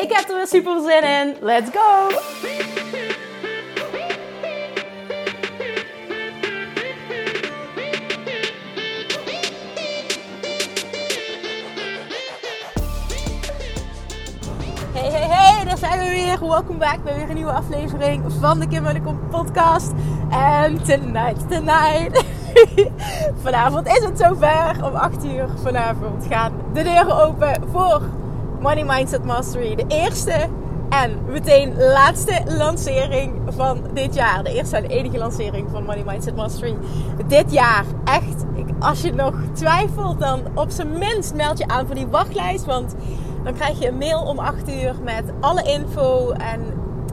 Ik heb er weer super zin in. Let's go! Hey, hey, hey, daar zijn we weer. Welkom back bij weer een nieuwe aflevering van de Kim Welkom podcast. En tonight, tonight. vanavond is het zover. Om 8 uur vanavond gaan de deuren open voor Money Mindset Mastery. De eerste en meteen laatste lancering van dit jaar. De eerste en enige lancering van Money Mindset Mastery. Dit jaar. Echt, als je nog twijfelt, dan op zijn minst meld je aan voor die wachtlijst. Want dan krijg je een mail om 8 uur met alle info. En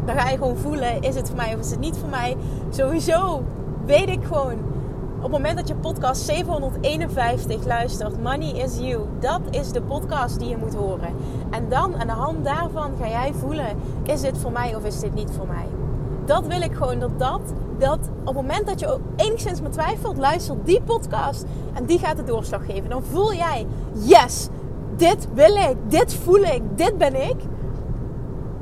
dan ga je gewoon voelen, is het voor mij of is het niet voor mij. Sowieso weet ik gewoon op het moment dat je podcast 751 luistert, Money is You, dat is de podcast die je moet horen. En dan aan de hand daarvan ga jij voelen, is dit voor mij of is dit niet voor mij? Dat wil ik gewoon, dat dat, dat op het moment dat je ook enigszins maar twijfelt, luister die podcast en die gaat de doorslag geven. Dan voel jij, yes, dit wil ik, dit voel ik, dit ben ik.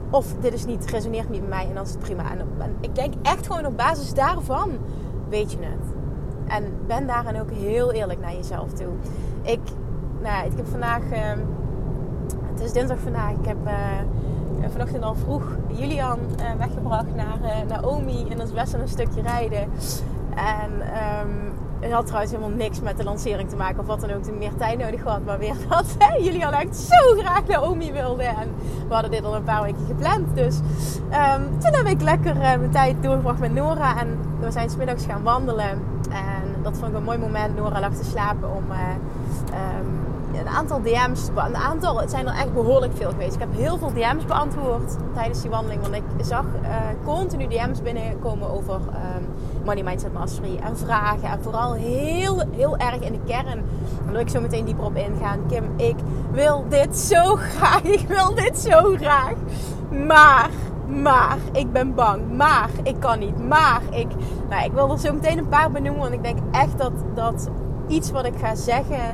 Of dit is niet, resoneert niet met mij en dan is het prima. En ik denk echt gewoon op basis daarvan weet je het. En ben daarin ook heel eerlijk naar jezelf toe. Ik, nou, ik heb vandaag, uh, het is dinsdag vandaag, ik heb uh, vanochtend al vroeg Julian uh, weggebracht naar Naomi. En dat is best wel een stukje rijden. En um, het had trouwens helemaal niks met de lancering te maken of wat dan ook. Toen meer tijd nodig had. Maar weer dat Julian echt zo graag Naomi wilde. En we hadden dit al een paar weken gepland. Dus um, toen heb ik lekker mijn tijd doorgebracht met Nora. En we zijn smiddags gaan wandelen. Dat vond ik een mooi moment. Nora lag te slapen om uh, um, een aantal DM's. Een aantal, het zijn er echt behoorlijk veel geweest. Ik heb heel veel DM's beantwoord tijdens die wandeling. Want ik zag uh, continu DM's binnenkomen over um, Money Mindset Mastery. En vragen. En vooral heel, heel erg in de kern. Daar wil ik zo meteen dieper op ingaan. Kim, ik wil dit zo graag. Ik wil dit zo graag. Maar maar ik ben bang. Maar ik kan niet. Maar ik. Nou, ik wil er zo meteen een paar benoemen. Want ik denk echt dat, dat iets wat ik ga zeggen.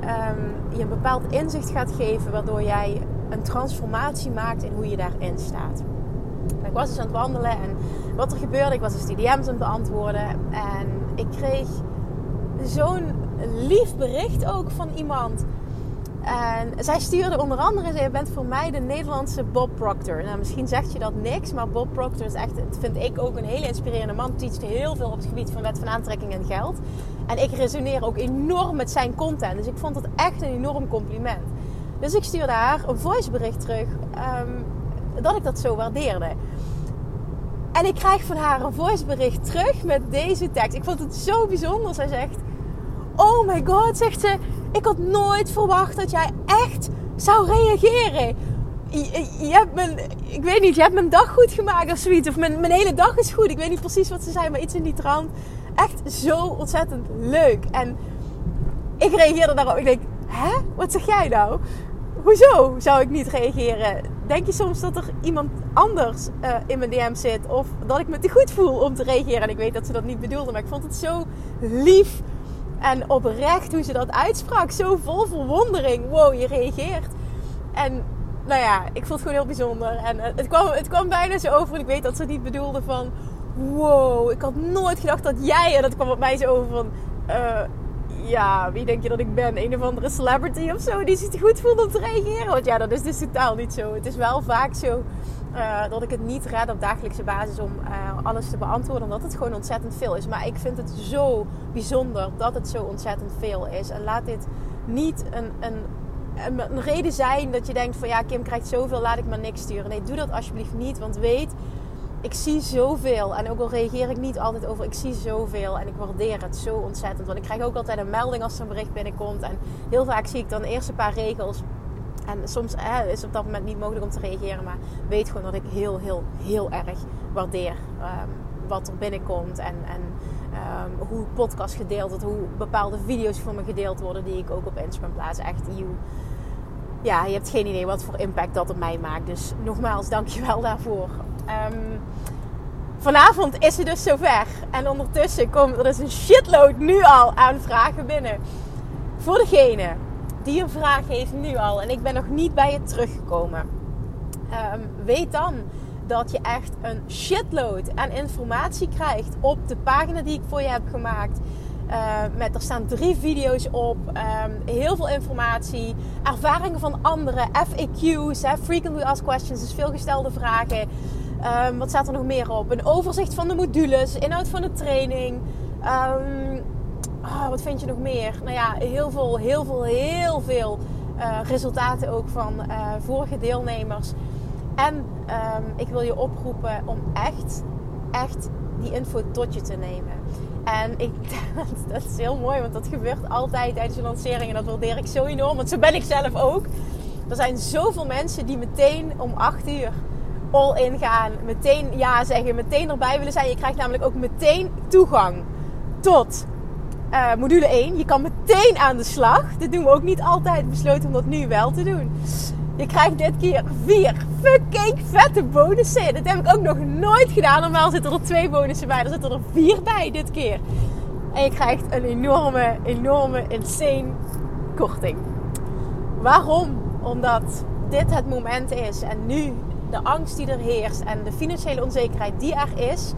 Um, je een bepaald inzicht gaat geven. Waardoor jij een transformatie maakt in hoe je daarin staat. Ik was dus aan het wandelen. En wat er gebeurde. Ik was dus die aan het beantwoorden. En ik kreeg zo'n lief bericht ook van iemand. En zij stuurde onder andere, je bent voor mij de Nederlandse Bob Proctor. Nou, misschien zegt je dat niks, maar Bob Proctor is echt, vind ik ook een hele inspirerende man. Teacht heel veel op het gebied van wet van aantrekking en geld. En ik resoneer ook enorm met zijn content. Dus ik vond het echt een enorm compliment. Dus ik stuurde haar een voicebericht terug um, dat ik dat zo waardeerde. En ik krijg van haar een voicebericht terug met deze tekst. Ik vond het zo bijzonder. Zij zegt: Oh my god, zegt ze ik had nooit verwacht dat jij echt zou reageren. Je, hebt mijn, ik weet niet, je hebt mijn dag goed gemaakt of zoiets. Of mijn, mijn hele dag is goed. Ik weet niet precies wat ze zei, maar iets in die trant. Echt zo ontzettend leuk. En ik reageerde daarop. Ik denk, hè? Wat zeg jij nou? Hoezo zou ik niet reageren? Denk je soms dat er iemand anders uh, in mijn DM zit? Of dat ik me te goed voel om te reageren? En ik weet dat ze dat niet bedoelde, maar ik vond het zo lief en oprecht hoe ze dat uitsprak. Zo vol verwondering. Wow, je reageert. En nou ja, ik vond het gewoon heel bijzonder. En eh, het kwam, het kwam bijna zo over. En ik weet dat ze het niet bedoelde van... Wow, ik had nooit gedacht dat jij... En dat kwam op mij zo over van... Uh, ja, wie denk je dat ik ben? Een of andere celebrity of zo die zich goed voelt om te reageren? Want ja, dat is dus totaal niet zo. Het is wel vaak zo uh, dat ik het niet red op dagelijkse basis om uh, alles te beantwoorden. Omdat het gewoon ontzettend veel is. Maar ik vind het zo bijzonder dat het zo ontzettend veel is. En laat dit niet een, een, een, reden zijn dat je denkt van ja, Kim krijgt zoveel, laat ik maar niks sturen. Nee, doe dat alsjeblieft niet. Want weet, ik zie zoveel. En ook al reageer ik niet altijd over, ik zie zoveel. En ik waardeer het zo ontzettend. Want ik krijg ook altijd een melding als er een bericht binnenkomt. En heel vaak zie ik dan eerst een paar regels En soms eh, is het op dat moment niet mogelijk om te reageren. Maar weet gewoon dat ik heel, heel, heel erg waardeer ehm, wat er binnenkomt. En, en um, hoe podcast gedeeld wordt. Hoe bepaalde video's voor me gedeeld worden. Die ik ook op Instagram plaats. Echt, you, ja, je hebt geen idee wat voor impact dat op mij maakt. Dus nogmaals, dankjewel daarvoor. Um, vanavond is het dus zover. En ondertussen komt er dus een shitload nu al aan vragen binnen. Voor degene die een vraag heeft nu al en ik ben nog niet bij je teruggekomen. Um, weet dan dat je echt een shitload aan informatie krijgt op de pagina die ik voor je heb gemaakt. Uh, met, er staan drie video's op, um, heel veel informatie, ervaringen van anderen, FAQ's, hè, frequently asked questions, dus veelgestelde vragen. Wat staat er nog meer op? Een overzicht van de modules, inhoud van de training. Oh, wat vind je nog meer? Nou ja, heel veel, heel veel, heel veel uh, resultaten ook van uh, vorige deelnemers. En um, ik wil je oproepen om echt, echt die info tot je te nemen. En ik, dat is heel mooi, want dat gebeurt altijd tijdens de lancering. En dat waardeer ik zo enorm, want zo ben ik zelf ook. Er zijn zoveel mensen die meteen om 8 uur all in gaan. Meteen ja zeggen, meteen erbij willen zijn. Je krijgt namelijk ook meteen toegang tot uh, module 1. Je kan meteen aan de slag. Dit doen we ook niet altijd. Besloten om dat nu wel te doen. Je krijgt dit keer vier fucking vette bonussen. Dat heb ik ook nog nooit gedaan. Normaal zitten er twee bonussen bij. Er zitten er vier bij dit keer. En je krijgt een enorme, enorme, insane korting. Waarom? Omdat dit het moment is. En nu de angst die er heerst en de financiële onzekerheid die er is.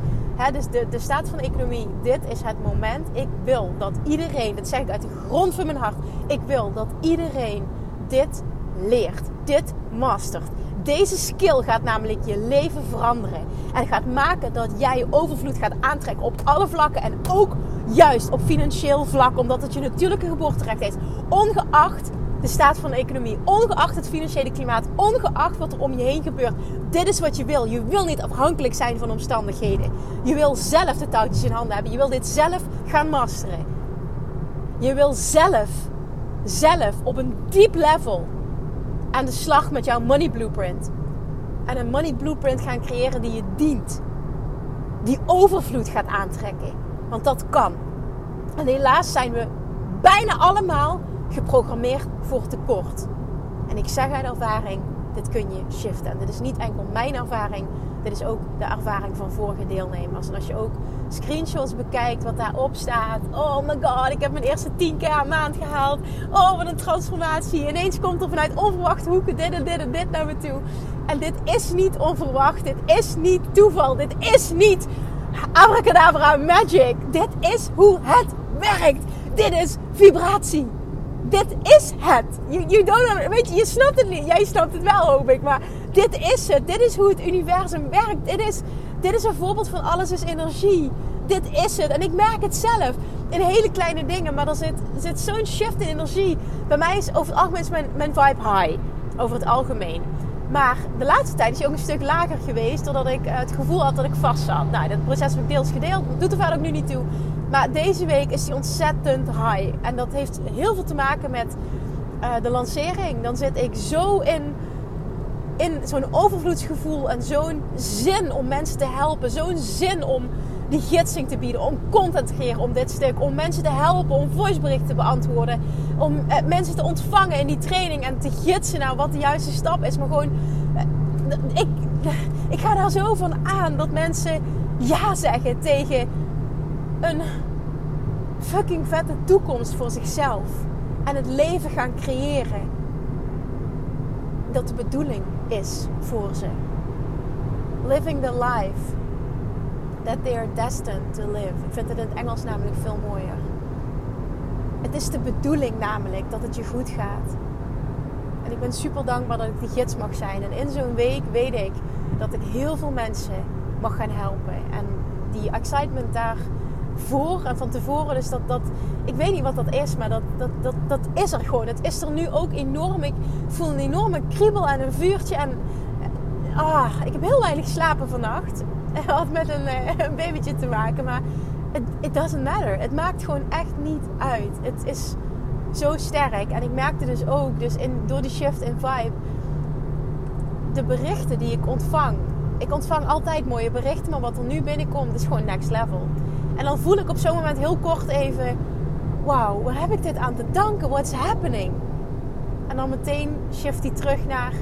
Dus de, de staat van de economie, dit is het moment. Ik wil dat iedereen, dat zeg ik uit de grond van mijn hart, ik wil dat iedereen dit leert, dit mastert. Deze skill gaat namelijk je leven veranderen. En gaat maken dat jij overvloed gaat aantrekken op alle vlakken. En ook juist op financieel vlak. Omdat het je natuurlijke geboorterecht is. Ongeacht de staat van de economie, ongeacht het financiële klimaat, ongeacht wat er om je heen gebeurt. Dit is wat je wil. Je wil niet afhankelijk zijn van omstandigheden. Je wil zelf de touwtjes in handen hebben. Je wil dit zelf gaan masteren. Je wil zelf, zelf op een diep level aan de slag met jouw money blueprint. En een money blueprint gaan creëren die je dient. Die overvloed gaat aantrekken. Want dat kan. En helaas zijn we bijna allemaal geprogrammeerd voor tekort. En ik zeg uit ervaring, dit kun je shiften. En dit is niet enkel mijn ervaring, dit is ook de ervaring van vorige deelnemers. En als je ook screenshots bekijkt wat daarop staat. Oh my god, ik heb mijn eerste 10k aan maand gehaald. Oh, wat een transformatie. Ineens komt er vanuit onverwachte hoeken dit en dit en dit naar me toe. En dit is niet onverwacht. Dit is niet toeval. Dit is niet abracadabra magic. Dit is hoe het werkt. Dit is vibratie dit is het. Weet je, je snapt het niet. Jij snapt het wel, hoop ik. Maar dit is het. Dit is hoe het universum werkt. Dit is, dit is een voorbeeld van alles is energie. Dit is het. En ik merk het zelf in hele kleine dingen. Maar er zit, zit zo'n shift in energie. Bij mij is over het algemeen mijn, mijn vibe high. Over het algemeen. Maar de laatste tijd is hij ook een stuk lager geweest. Doordat ik eh, het gevoel had dat ik vast zat. Nou, dat proces heb ik deels gedeeld. Doet er verder ook nu niet toe. Maar deze week is hij ontzettend high. En dat heeft heel veel te maken met uh, de lancering. Dan zit ik zo in, in zo'n overvloedsgevoel en zo'n zin om mensen te helpen. Zo'n zin om die gidsing te bieden, om content te creëren om dit stuk, om mensen te helpen, om voiceberichten te beantwoorden, om uh, mensen te ontvangen in die training en te gidsen naar wat de juiste stap is. Maar gewoon, uh, ik, ik ga daar zo van aan dat mensen ja zeggen tegen een fucking vette toekomst voor zichzelf. En het leven gaan creëren. Dat de bedoeling is voor ze. Living the life that they are destined to live. Ik vind het in het Engels namelijk veel mooier. Het is de bedoeling namelijk dat het je goed gaat. En ik ben super dankbaar dat ik die gids mag zijn. En in zo'n week weet ik dat ik heel veel mensen mag gaan helpen. En die excitement daar voor en van tevoren. Dus dat, dat, ik weet niet wat dat is, maar dat, dat, dat, dat is er gewoon. Het is er nu ook enorm. Ik voel een enorme kriebel en een vuurtje. En ah, ik heb heel weinig slapen vannacht. Het had met een, eh, een babytje te maken, maar it doesn't matter. Het maakt gewoon echt niet uit. Het is zo sterk. En ik merkte dus ook, dus in, door die shift in vibe, de berichten die ik ontvang. Ik ontvang altijd mooie berichten, maar wat er nu binnenkomt is gewoon next level. En dan voel ik op zo'n moment heel kort even: wauw, waar heb ik dit aan te danken? What's happening? En dan meteen shift hij terug naar: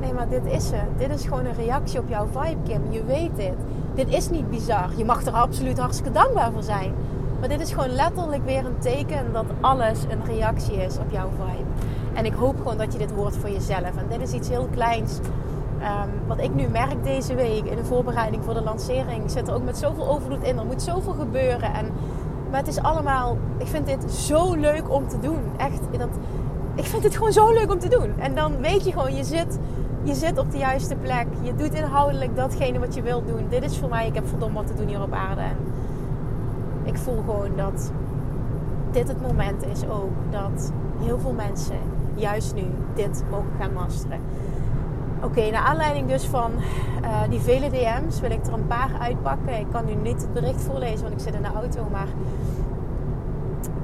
nee, maar dit is het. Dit is gewoon een reactie op jouw vibe, Kim. Je weet dit. Dit is niet bizar. Je mag er absoluut hartstikke dankbaar voor zijn. Maar dit is gewoon letterlijk weer een teken dat alles een reactie is op jouw vibe. En ik hoop gewoon dat je dit hoort voor jezelf. En dit is iets heel kleins. Um, wat ik nu merk deze week in de voorbereiding voor de lancering. zit er ook met zoveel overvloed in. Er moet zoveel gebeuren. En, maar het is allemaal... Ik vind dit zo leuk om te doen. Echt. Dat, ik vind het gewoon zo leuk om te doen. En dan weet je gewoon, je zit, je zit op de juiste plek. Je doet inhoudelijk datgene wat je wilt doen. Dit is voor mij, ik heb verdomme wat te doen hier op aarde. En ik voel gewoon dat dit het moment is ook dat heel veel mensen juist nu dit mogen gaan masteren. Oké, naar aanleiding dus van uh, die vele DM's wil ik er een paar uitpakken. Ik kan nu niet het bericht voorlezen, want ik zit in de auto. Maar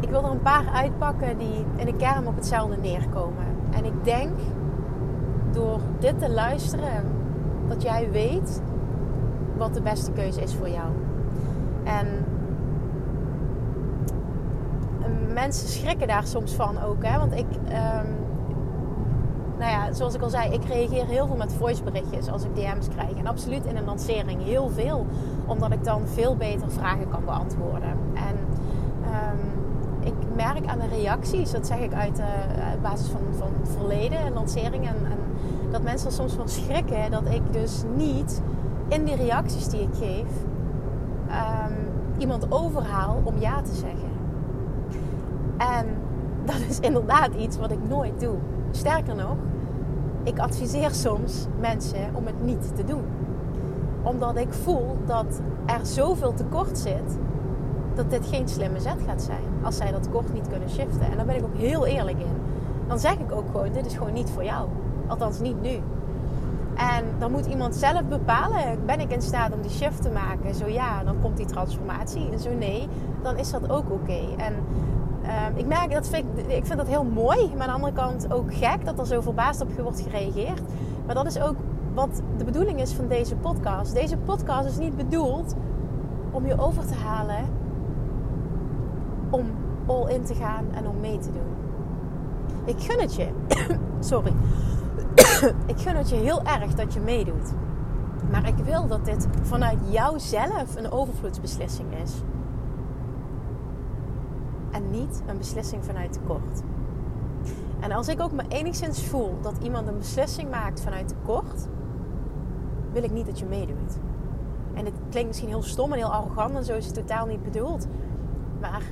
ik wil er een paar uitpakken die in de kern op hetzelfde neerkomen. En ik denk door dit te luisteren dat jij weet wat de beste keuze is voor jou. En mensen schrikken daar soms van ook. Hè? Want ik, um, nou ja, zoals ik al zei, ik reageer heel veel met voiceberichtjes als ik DM's krijg. En absoluut in een lancering heel veel. Omdat ik dan veel beter vragen kan beantwoorden. En um, ik merk aan de reacties, dat zeg ik uit, de basis van, van verleden en lanceringen. En, dat mensen soms van schrikken dat ik dus niet in die reacties die ik geef um, iemand overhaal om ja te zeggen. En dat is inderdaad iets wat ik nooit doe. Sterker nog, ik adviseer soms mensen om het niet te doen. Omdat ik voel dat er zoveel tekort zit dat dit geen slimme zet gaat zijn. Als zij dat tekort niet kunnen shiften. En daar ben ik ook heel eerlijk in. Dan zeg ik ook gewoon, dit is gewoon niet voor jou. Althans niet nu. En dan moet iemand zelf bepalen, ben ik in staat om die shift te maken? Zo ja, dan komt die transformatie. En zo nee, dan is dat ook oké. En Ehm, ik merk dat vind ik, ik vind dat heel mooi, maar aan de andere kant ook gek dat er zo verbaasd op wordt gereageerd. Maar dat is ook wat de bedoeling is van deze podcast. Deze podcast is niet bedoeld om je over te halen om all in te gaan en om mee te doen. Ik gun het je. Sorry. ik gun het je heel erg dat je meedoet. Maar ik wil dat dit vanuit jouzelf een overvloedsbeslissing is en niet een beslissing vanuit tekort. En als ik ook maar enigszins voel dat iemand een beslissing maakt vanuit tekort, wil ik niet dat je meedoet. En het klinkt misschien heel stom en heel arrogant en zo is het totaal niet bedoeld. Maar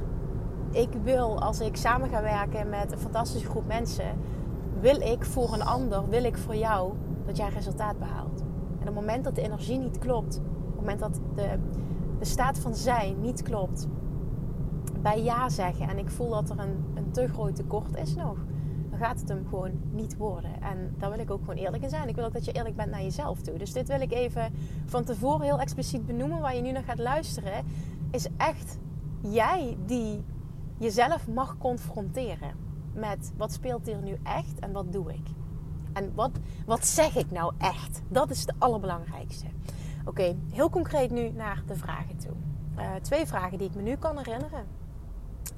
ik wil, als ik samen ga werken met een fantastische groep mensen, wil ik voor een ander, wil ik voor jou dat jij resultaat behaalt. En op het moment dat de energie niet klopt, op het moment dat de, de staat van zijn niet klopt, bij ja zeggen en ik voel dat er een, een te groot tekort is nog, dan gaat het hem gewoon niet worden. En daar wil ik ook gewoon eerlijk in zijn. Ik wil ook dat je eerlijk bent naar jezelf toe. Dus dit wil ik even van tevoren heel expliciet benoemen. Waar je nu naar gaat luisteren, is echt jij die jezelf mag confronteren met wat speelt hier nu echt en wat doe ik. En wat, wat zeg ik nou echt? Dat is het allerbelangrijkste. Oké, heel concreet nu naar de vragen toe. Uh, twee vragen die ik me nu kan herinneren.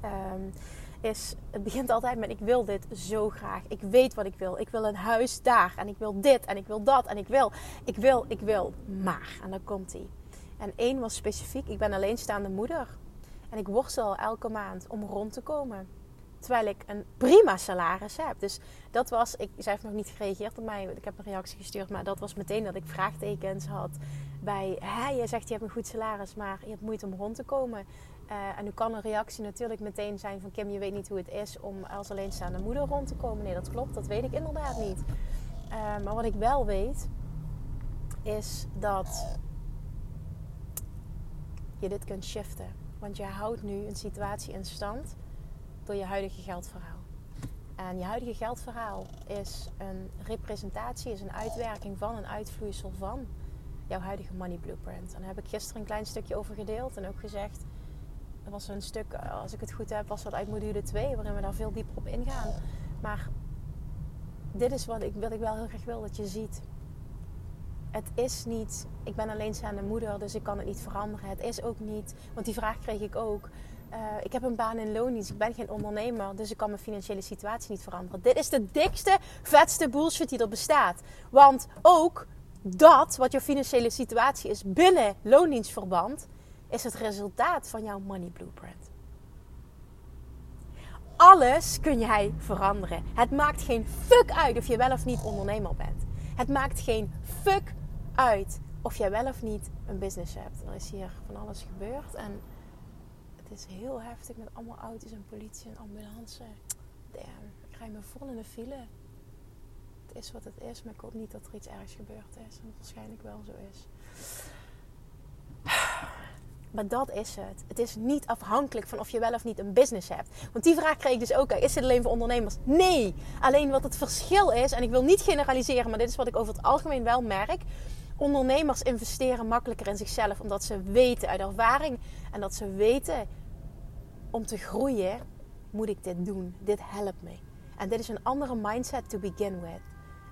Um, is, het begint altijd met ik wil dit zo graag. Ik weet wat ik wil. Ik wil een huis daar. En ik wil dit. En ik wil dat. En ik wil, ik wil, ik wil. Maar. En dan komt hij. En één was specifiek. Ik ben alleenstaande moeder. En ik worstel elke maand om rond te komen. Terwijl ik een prima salaris heb. Dus dat was, ik, zij heeft nog niet gereageerd op mij. Ik heb een reactie gestuurd, maar dat was meteen dat ik vraagtekens had bij, hè, je zegt je hebt een goed salaris, maar je hebt moeite om rond te komen. Uh, en nu kan een reactie natuurlijk meteen zijn van Kim, je weet niet hoe het is om als alleenstaande moeder rond te komen. Nee, dat klopt, dat weet ik inderdaad niet. Uh, maar wat ik wel weet, is dat je dit kunt shiften. Want je houdt nu een situatie in stand door je huidige geldverhaal. En je huidige geldverhaal is een representatie, is een uitwerking van, een uitvloeisel van jouw huidige money blueprint. En daar heb ik gisteren een klein stukje over gedeeld en ook gezegd was een stuk, eh, als ik het goed heb, was dat uit module 2, waarin we daar veel dieper op ingaan. Maar dit is wat ik, wat ik wel heel graag wil dat je ziet. Het is niet, ik ben alleenstaande moeder, dus ik kan het niet veranderen. Het is ook niet, want die vraag kreeg ik ook. Uh, ik heb een baan in loondienst, ik ben geen ondernemer, dus ik kan mijn financiële situatie niet veranderen. Dit is de dikste, vetste bullshit die er bestaat. Want ook dat, wat je financiële situatie is binnen loondienstverband, is het resultaat van jouw money blueprint. Alles kun jij veranderen. Het maakt geen fuck uit of je wel of niet ondernemer bent. Het maakt geen fuck uit of jij wel of niet een business hebt. Er is hier van alles gebeurd en het is heel heftig met allemaal auto's en politie en ambulance. Damn, ik rij me vol in de file. Het is wat het is, maar ik hoop niet dat er iets ergs gebeurd is. En waarschijnlijk wel zo is. Maar dat is het. Het is niet afhankelijk van of je wel of niet een business hebt. Want die vraag kreeg ik dus ook. Is dit alleen voor ondernemers? Nee. Alleen wat het verschil is, en ik wil niet generaliseren, maar dit is wat ik over het algemeen wel merk. Ondernemers investeren makkelijker in zichzelf omdat ze weten uit ervaring en dat ze weten om te groeien moet ik dit doen. Dit helpt me. En dit is een andere mindset to begin with.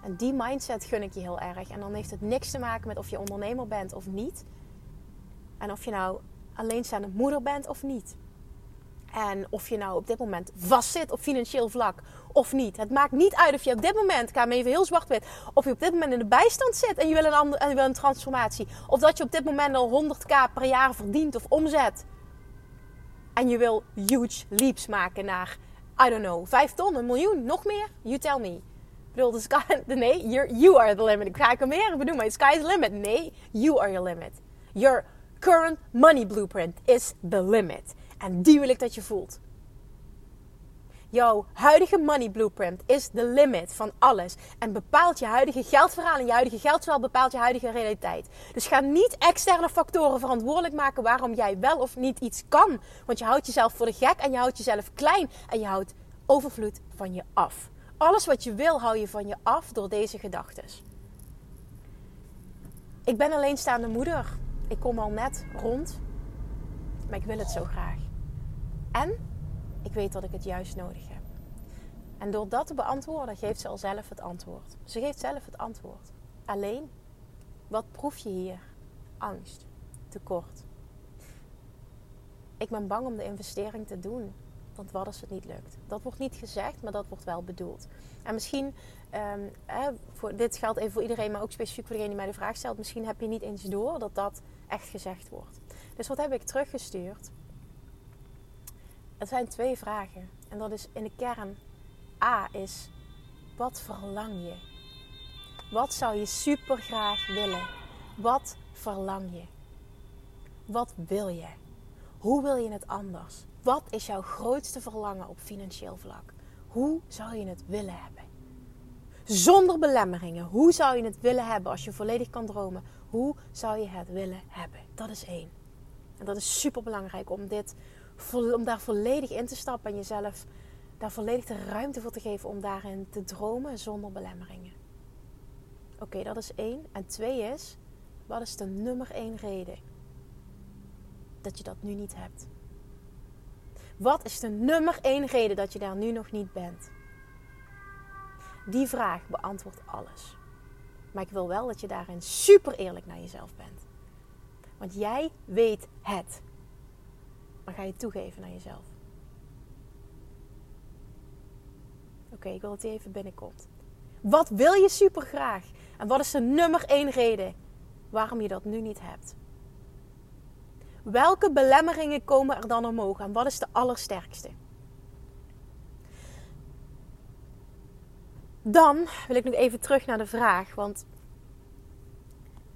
En die mindset gun ik je heel erg. En dan heeft het niks te maken met of je ondernemer bent of niet. En of je nou alleenstaande moeder bent of niet. En of je nou op dit moment vastzit op financieel vlak of niet. Het maakt niet uit of je op dit moment, ik ga hem even heel zwart-wit, of je op dit moment in de bijstand zit en je wil een, ander, en je wil een transformatie. Of dat je op dit moment al 100k per jaar verdient of omzet. En je wil huge leaps maken naar, I don't know, 5 ton, een miljoen, nog meer? You tell me. Ik bedoel, de sky, nee, you are the limit. Ik ga ik er meer bedoel, maar sky is the limit. Nee, you are your limit. Your current money blueprint is the limit. En die wil ik dat je voelt. Jouw huidige money blueprint is de limit van alles. En bepaalt je huidige geldverhaal en je huidige geldverhaal bepaalt je huidige realiteit. Dus ga niet externe factoren verantwoordelijk maken waarom jij wel of niet iets kan. Want je houdt jezelf voor de gek en je houdt jezelf klein. En je houdt overvloed van je af. Alles wat je wil hou je van je af door deze gedachten. Ik ben alleenstaande moeder. Ik kom al net rond, maar ik wil het zo graag. En ik weet dat ik het juist nodig heb. En door dat te beantwoorden, geeft ze al zelf het antwoord. Ze geeft zelf het antwoord. Alleen, wat proef je hier? Angst, tekort. Ik ben bang om de investering te doen. Want wat als het niet lukt? Dat wordt niet gezegd, maar dat wordt wel bedoeld. En misschien, um, voor, dit geldt even voor iedereen, maar ook specifiek voor degene die mij de vraag stelt. Misschien heb je niet eens door dat dat echt gezegd wordt. Dus wat heb ik teruggestuurd? Het zijn twee vragen. En dat is in de kern. A is, wat verlang je? Wat zou je super graag willen? Wat verlang je? Wat wil je? Hoe wil je het anders? Wat is jouw grootste verlangen op financieel vlak? Hoe zou je het willen hebben? Zonder belemmeringen. Hoe zou je het willen hebben als je volledig kan dromen? Hoe zou je het willen hebben? Dat is één. En dat is super belangrijk om, dit, om daar volledig in te stappen en jezelf daar volledig de ruimte voor te geven om daarin te dromen zonder belemmeringen. Oké, dat is één. En twee is, wat is de nummer één reden dat je dat nu niet hebt? Wat is de nummer één reden dat je daar nu nog niet bent? Die vraag beantwoordt alles. Maar ik wil wel dat je daarin super eerlijk naar jezelf bent. Want jij weet het. Maar ga je toegeven naar jezelf. Oké, ik wil dat hij even binnenkomt. Wat wil je super graag? En wat is de nummer één reden waarom je dat nu niet hebt? Welke belemmeringen komen er dan omhoog en wat is de allersterkste? Dan wil ik nog even terug naar de vraag, want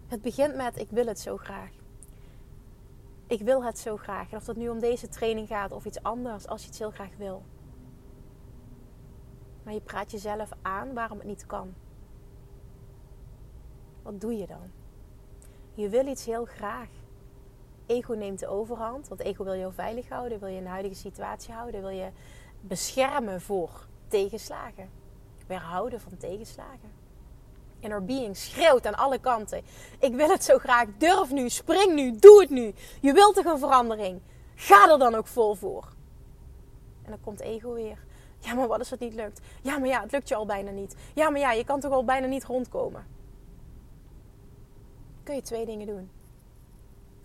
het begint met ik wil het zo graag. Ik wil het zo graag. En of dat nu om deze training gaat of iets anders, als je het heel graag wil. Maar je praat jezelf aan waarom het niet kan. Wat doe je dan? Je wil iets heel graag. Ego neemt de overhand, want ego wil je veilig houden, wil je in de huidige situatie houden, wil je beschermen voor tegenslagen weerhouden van tegenslagen. Inner being schreeuwt aan alle kanten. Ik wil het zo graag. Durf nu. Spring nu. Doe het nu. Je wilt toch een verandering. Ga er dan ook vol voor. En dan komt ego weer. Ja, maar wat als het niet lukt? Ja, maar ja, het lukt je al bijna niet. Ja, maar ja, je kan toch al bijna niet rondkomen. Kun je twee dingen doen.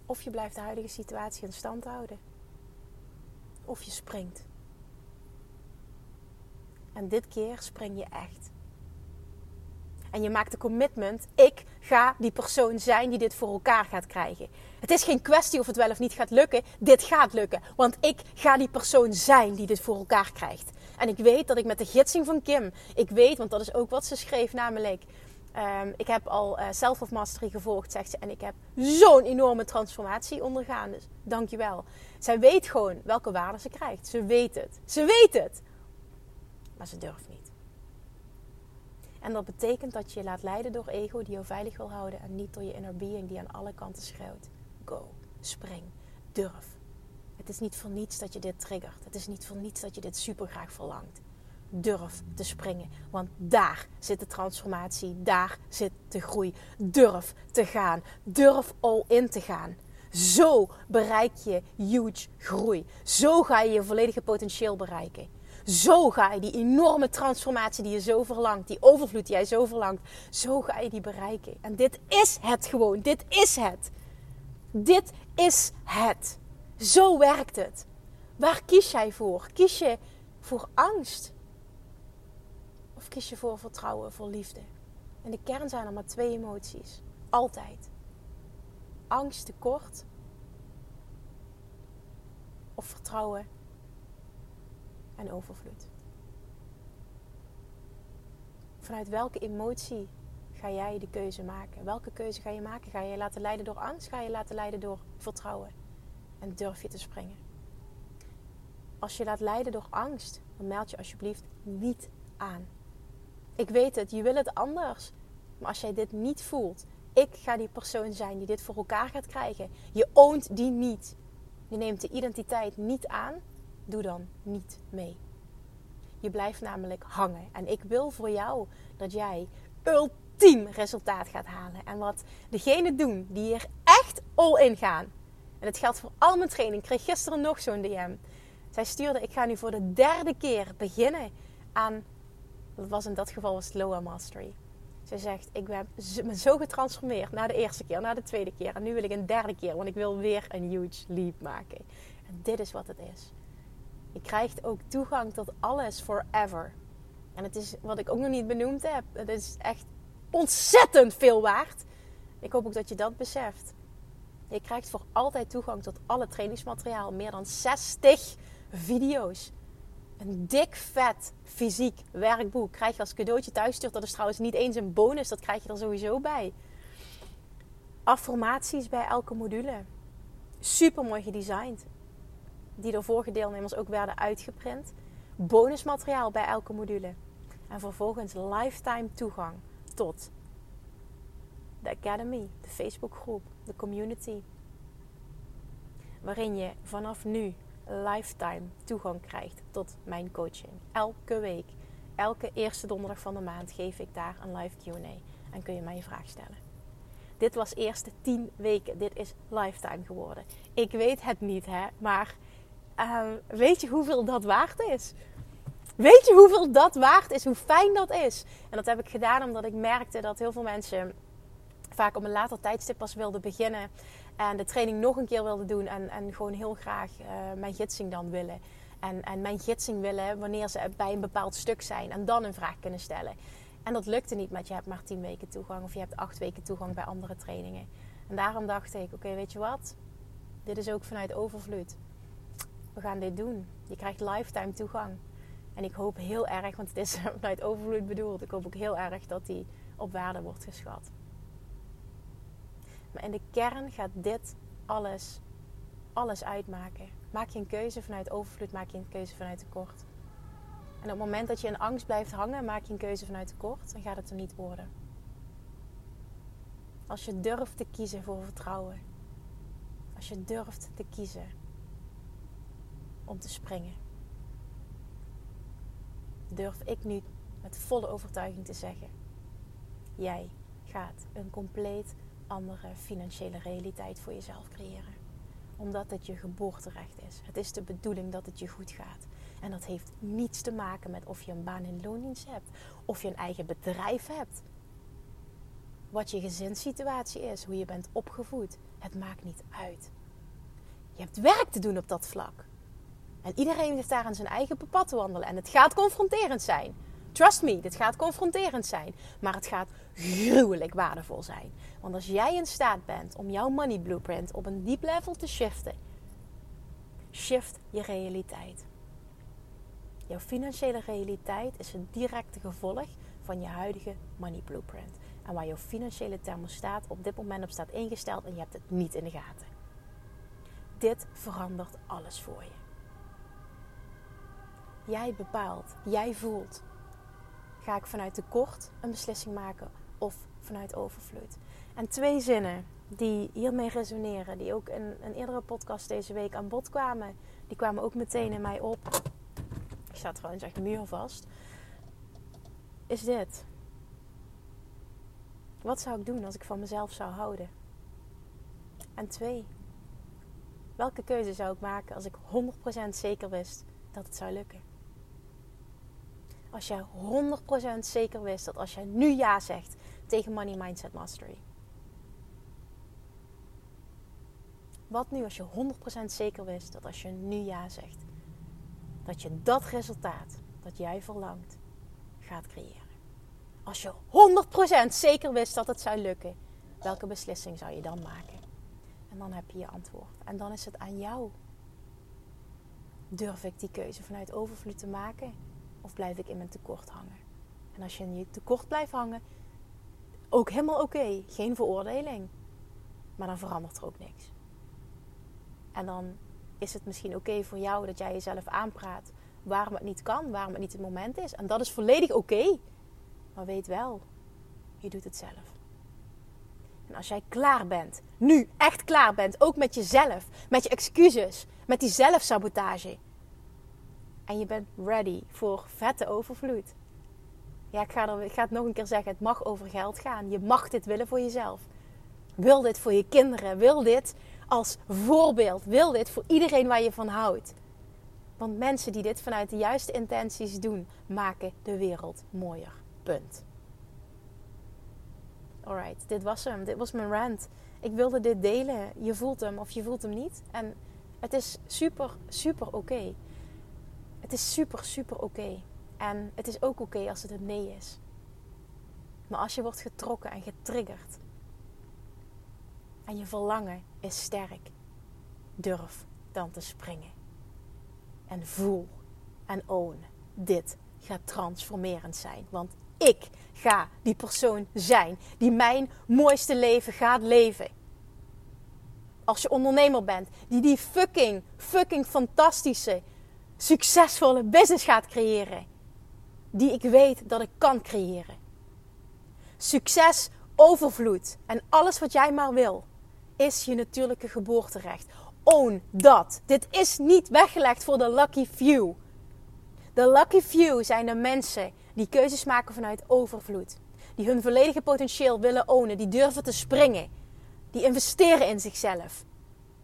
Of je blijft de huidige situatie in stand houden. Of je springt. En dit keer spring je echt. En je maakt de commitment: ik ga die persoon zijn die dit voor elkaar gaat krijgen. Het is geen kwestie of het wel of niet gaat lukken. Dit gaat lukken. Want ik ga die persoon zijn die dit voor elkaar krijgt. En ik weet dat ik met de gidsing van Kim, ik weet, want dat is ook wat ze schreef, namelijk. Um, ik heb al uh, Self of Mastery gevolgd, zegt ze. En ik heb zo'n enorme transformatie ondergaan. Dus dankjewel. Zij weet gewoon welke waarde ze krijgt. Ze weet het. Ze weet het. Maar ze durft niet. En dat betekent dat je je laat leiden door ego die jou veilig wil houden. En niet door je inner being die aan alle kanten schreeuwt. Go. Spring. Durf. Het is niet voor niets dat je dit triggert. Het is niet voor niets dat je dit super graag verlangt. Durf te springen, want daar zit de transformatie, daar zit de groei. Durf te gaan, durf all in te gaan. Zo bereik je huge groei. Zo ga je je volledige potentieel bereiken. Zo ga je die enorme transformatie die je zo verlangt, die overvloed die jij zo verlangt, zo ga je die bereiken. En dit is het gewoon. Dit is het. Dit is het. Zo werkt het. Waar kies jij voor? Kies je voor angst? Of kies je voor vertrouwen, voor liefde? En de kern zijn er maar twee emoties. Altijd. Angst, tekort. Of vertrouwen en overvloed. Vanuit welke emotie ga jij de keuze maken? Welke keuze ga je maken? Ga je je laten leiden door angst? Ga je laten leiden door vertrouwen? En durf je te springen? Als je laat leiden door angst, dan meld je alsjeblieft niet aan. Ik weet het, je wil het anders. Maar als jij dit niet voelt, ik ga die persoon zijn die dit voor elkaar gaat krijgen. Je oont die niet. Je neemt de identiteit niet aan. Doe dan niet mee. Je blijft namelijk hangen. En ik wil voor jou dat jij ultiem resultaat gaat halen. En wat degenen doen die hier echt all in gaan. En het geldt voor al mijn training. Ik kreeg gisteren nog zo'n DM. Zij stuurde, ik ga nu voor de derde keer beginnen aan dat was in dat geval was het Loa Mastery. Ze zegt, ik ben zo getransformeerd na de eerste keer, na de tweede keer. En nu wil ik een derde keer, want ik wil weer een huge leap maken. En dit is wat het is. Je krijgt ook toegang tot alles forever. En het is wat ik ook nog niet benoemd heb. Het is echt ontzettend veel waard. Ik hoop ook dat je dat beseft. Je krijgt voor altijd toegang tot alle trainingsmateriaal. Meer dan 60 video's een dik vet fysiek werkboek krijg je als cadeautje thuis stuurt. Dat is trouwens niet eens een bonus, dat krijg je er sowieso bij. Affirmaties bij elke module. Super mooi gedesigned. Die door vorige deelnemers ook werden uitgeprint. Bonusmateriaal bij elke module. En vervolgens lifetime toegang tot de Academy, de Facebookgroep, de community. Waarin je vanaf nu lifetime toegang krijgt tot mijn coaching. Elke week, elke eerste donderdag van de maand geef ik daar een live QA en kun je mij je vraag stellen. Dit was eerste 10 weken. Dit is lifetime geworden. Ik weet het niet, hè, maar ehm, weet je hoeveel dat waard is? Weet je hoeveel dat waard is? Hoe fijn dat is? En dat heb ik gedaan omdat ik merkte dat heel veel mensen vaak op een later tijdstip pas wilden beginnen. En de training nog een keer wilde doen. En, en gewoon heel graag uh, mijn gidsing dan willen. En, en mijn gidsing willen wanneer ze bij een bepaald stuk zijn. En dan een vraag kunnen stellen. En dat lukte niet met je hebt maar 10 weken toegang. Of je hebt 8 weken toegang bij andere trainingen. En daarom dacht ik, oké, weet je wat? Dit is ook vanuit overvloed. We gaan dit doen. Je krijgt lifetime toegang. En ik hoop heel erg, want het is vanuit overvloed bedoeld. Ik hoop ook heel erg dat die op waarde wordt geschat. Maar in de kern gaat dit alles, alles uitmaken. Maak je een keuze vanuit overvloed, maak je een keuze vanuit tekort. En op het moment dat je in angst blijft hangen, maak je een keuze vanuit tekort, dan gaat het er niet worden. Als je durft te kiezen voor vertrouwen. Als je durft te kiezen om te springen. Durf ik nu met volle overtuiging te zeggen: jij gaat een compleet andere financiële realiteit voor jezelf creëren. Omdat het je geboorterecht is. Het is de bedoeling dat het je goed gaat. En dat heeft niets te maken met of je een baan in loondienst hebt, of je een eigen bedrijf hebt, wat je gezinssituatie is, hoe je bent opgevoed. Het maakt niet uit. Je hebt werk te doen op dat vlak. En iedereen heeft daar aan zijn eigen pad te wandelen. En het gaat confronterend zijn. Trust me, dit gaat confronterend zijn. Maar het gaat gruwelijk waardevol zijn. Want als jij in staat bent om jouw money blueprint op een diep level te shiften, shift je realiteit. Jouw financiële realiteit is een directe gevolg van je huidige money blueprint. En waar jouw financiële thermostaat op dit moment op staat ingesteld en je hebt het niet in de gaten. Dit verandert alles voor je. Jij bepaalt, jij voelt. Ga ik vanuit tekort een beslissing maken of vanuit overvloed? En twee zinnen die hiermee resoneren, die ook in een eerdere podcast deze week aan bod kwamen, die kwamen ook meteen in mij op. Ik sta trouwens echt muurvast. Is dit. Wat zou ik doen als ik van mezelf zou houden? En twee, welke keuze zou ik maken als ik 100% zeker wist dat het zou lukken? Als jij 100% zeker wist dat als jij nu ja zegt tegen Money Mindset Mastery. Wat nu als je 100% zeker wist dat als je nu ja zegt, dat je dat resultaat dat jij verlangt gaat creëren? Als je 100% zeker wist dat het zou lukken, welke beslissing zou je dan maken? En dan heb je je antwoord. En dan is het aan jou. Durf ik die keuze vanuit overvloed te maken? Of blijf ik in mijn tekort hangen? En als je in je tekort blijft hangen, ook helemaal oké. Geen veroordeling. Maar dan verandert er ook niks. En dan is het misschien oké voor jou dat jij jezelf aanpraat waarom het niet kan, waarom het niet het moment is. En dat is volledig oké. Maar weet wel, je doet het zelf. En als jij klaar bent, nu echt klaar bent, ook met jezelf, met je excuses, met die zelfsabotage. En je bent ready voor vette overvloed. Ja, ik ga, er, ik ga het nog een keer zeggen, het mag over geld gaan. Je mag dit willen voor jezelf. Wil dit voor je kinderen. Wil dit als voorbeeld. Wil dit voor iedereen waar je van houdt. Want mensen die dit vanuit de juiste intenties doen, maken de wereld mooier. Punt. Alright, dit was hem. Dit was mijn rant. Ik wilde dit delen. Je voelt hem of je voelt hem niet. En het is super, super oké. Het is super, super oké. En het is ook oké als het een nee is. Maar als je wordt getrokken en getriggerd. En je verlangen is sterk. Durf dan te springen. En voel en own. Dit gaat transformerend zijn. Want ik ga die persoon zijn die mijn mooiste leven gaat leven. Als je ondernemer bent, die die fucking, fucking fantastische, succesvolle business gaat creëren. Die ik weet dat ik kan creëren. Succes, overvloed en alles wat jij maar wil, is je natuurlijke geboorterecht. Own dat. Dit is niet weggelegd voor de lucky few. De lucky few zijn de mensen die keuzes maken vanuit overvloed. Die hun volledige potentieel willen ownen. Die durven te springen. Die investeren in zichzelf.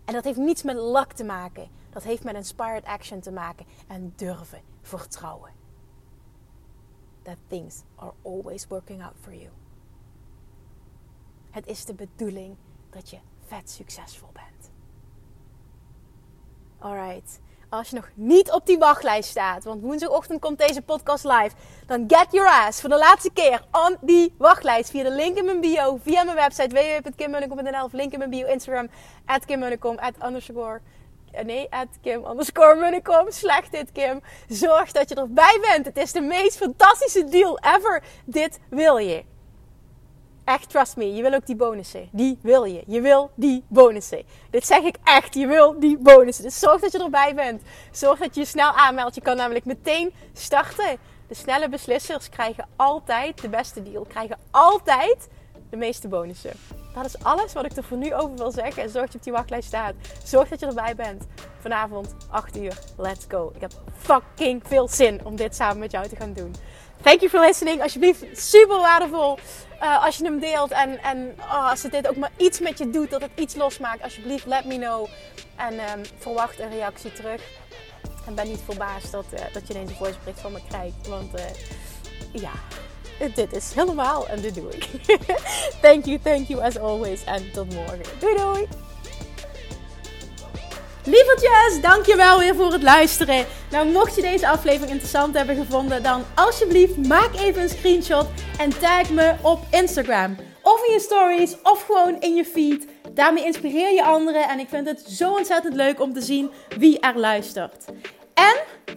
En dat heeft niets met luck te maken. Dat heeft met inspired action te maken. En durven vertrouwen. That things are always working out for you. Het is de bedoeling dat je vet succesvol bent. Alright als je nog niet op die wachtlijst staat, want woensdagochtend komt deze podcast live, dan get your ass voor de laatste keer on die wachtlijst via de link in mijn bio, via mijn website www.kimmunnekom.nl of link in mijn bio, Instagram, at kimmunnekom, at underscore, nee, at kim underscore munnekom, slecht dit Kim. Zorg dat je erbij bent. Het is de meest fantastische deal ever. Dit wil je. Echt, trust me, je wil ook die bonussen. Die wil je. Je wil die bonussen. Dit zeg ik echt, je wil die bonussen. Dus zorg dat je erbij bent. Zorg dat je je snel aanmeldt. Je kan namelijk meteen starten. De snelle beslissers krijgen altijd de beste deal. Krijgen altijd de meeste bonussen. Dat is alles wat ik er voor nu over wil zeggen. Zorg dat je op die wachtlijst staat. Zorg dat je erbij bent. Vanavond 8 uur. Let's go. Ik heb fucking veel zin om dit samen met jou te gaan doen. thank you for listening. Alsjeblieft, super waardevol. Uh, als je hem deelt en, en oh, als het dit ook maar iets met je doet, dat het iets losmaakt, alsjeblieft, let me know. En um, verwacht een reactie terug. En ben niet verbaasd dat, uh, dat je ineens een voicebericht van me krijgt. Want uh, ja, dit is helemaal en dit doe ik. thank you, thank you as always. En tot morgen. Doei doei! Lievertjes, dankjewel weer voor het luisteren. Nou, mocht je deze aflevering interessant hebben gevonden, dan alsjeblieft maak even een screenshot en tag me op Instagram. Of in je stories, of gewoon in je feed. Daarmee inspireer je anderen en ik vind het zo ontzettend leuk om te zien wie er luistert. En